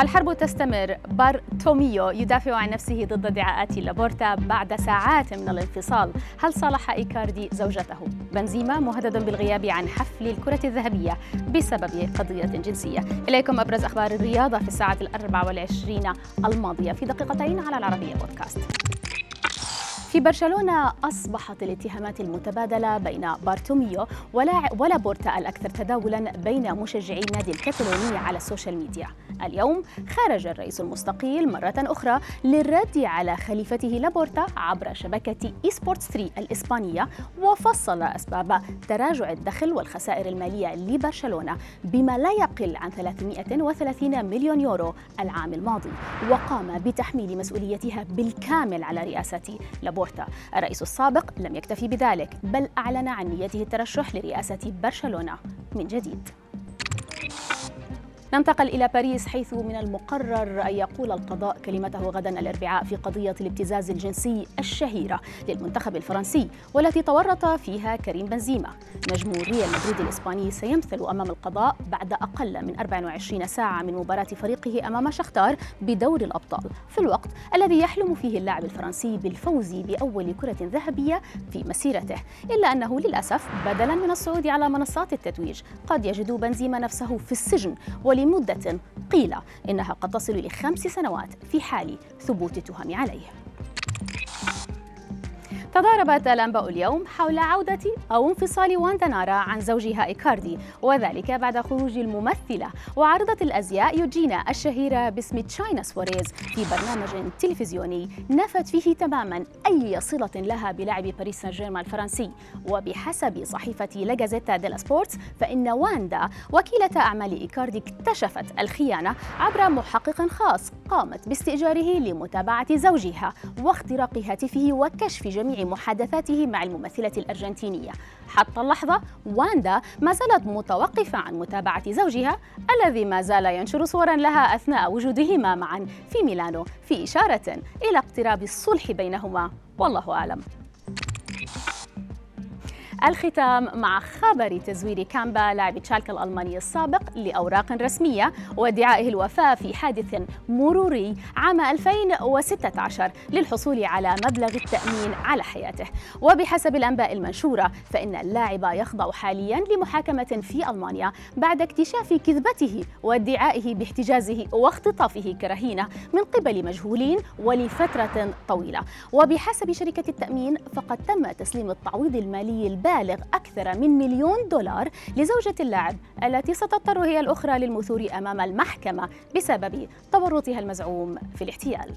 الحرب تستمر. بارتوميو يدافع عن نفسه ضد ادعاءات لابورتا بعد ساعات من الانفصال. هل صالح إيكاردي زوجته؟ بنزيما مهدد بالغياب عن حفل الكرة الذهبية بسبب قضية جنسية. إليكم أبرز أخبار الرياضة في الساعة الأربع والعشرين الماضية في دقيقتين على العربية بودكاست. في برشلونة أصبحت الاتهامات المتبادلة بين بارتوميو ولابورتا الأكثر تداولا بين مشجعي النادي الكتالوني على السوشيال ميديا. اليوم خرج الرئيس المستقيل مرة أخرى للرد على خليفته لابورتا عبر شبكة إي سبورتس 3 الإسبانية وفصل أسباب تراجع الدخل والخسائر المالية لبرشلونة بما لا يقل عن 330 مليون يورو العام الماضي وقام بتحميل مسؤوليتها بالكامل على رئاسة لابورتا. الرئيس السابق لم يكتفي بذلك بل أعلن عن نيته الترشح لرئاسة برشلونة من جديد. ننتقل إلى باريس حيث من المقرر أن يقول القضاء كلمته غدا الأربعاء في قضية الابتزاز الجنسي الشهيرة للمنتخب الفرنسي والتي تورط فيها كريم بنزيما. نجم ريال مدريد الإسباني سيمثل أمام القضاء بعد أقل من 24 ساعة من مباراة فريقه أمام شختار بدور الأبطال. في الوقت الذي يحلم فيه اللاعب الفرنسي بالفوز بأول كرة ذهبية في مسيرته. إلا أنه للأسف بدلا من الصعود على منصات التتويج. قد يجد بنزيما نفسه في السجن ولمدة قيل إنها قد تصل لخمس سنوات في حال ثبوت التهم عليه. تضاربت الأنباء اليوم حول عودة أو انفصال واندا نارا عن زوجها إيكاردي وذلك بعد خروج الممثلة. وعارضة الأزياء يوجينا الشهيرة باسم تشاينا سواريز في برنامج تلفزيوني نفت فيه تماما أي صلة لها بلاعب باريس سان جيرمان الفرنسي. وبحسب صحيفة لاجازيتا ديلو سبورت فإن واندا وكيلة أعمال إيكاردي اكتشفت الخيانة عبر محقق خاص قامت باستئجاره لمتابعة زوجها واختراق هاتفه وكشف محادثاته مع الممثلة الأرجنتينية. حتى اللحظة واندا ما زالت متوقفة عن متابعة زوجها الذي ما زال ينشر صورا لها أثناء وجودهما معا في ميلانو في إشارة إلى اقتراب الصلح بينهما. والله أعلم. الختام مع خبر تزوير كامبا لاعب تشالكا الألماني السابق لأوراق رسمية وادعائه الوفاة في حادث مروري عام 2016 للحصول على مبلغ التأمين على حياته. وبحسب الأنباء المنشورة فإن اللاعب يخضع حاليا لمحاكمة في ألمانيا بعد اكتشاف كذبته وادعائه باحتجازه واختطافه كرهينة من قبل مجهولين ولفترة طويلة. وبحسب شركة التأمين فقد تم تسليم التعويض المالي البالغ بالغ أكثر من مليون دولار لزوجة اللاعب التي ستضطر هي الأخرى للمثور أمام المحكمة بسبب تورطها المزعوم في الاحتيال.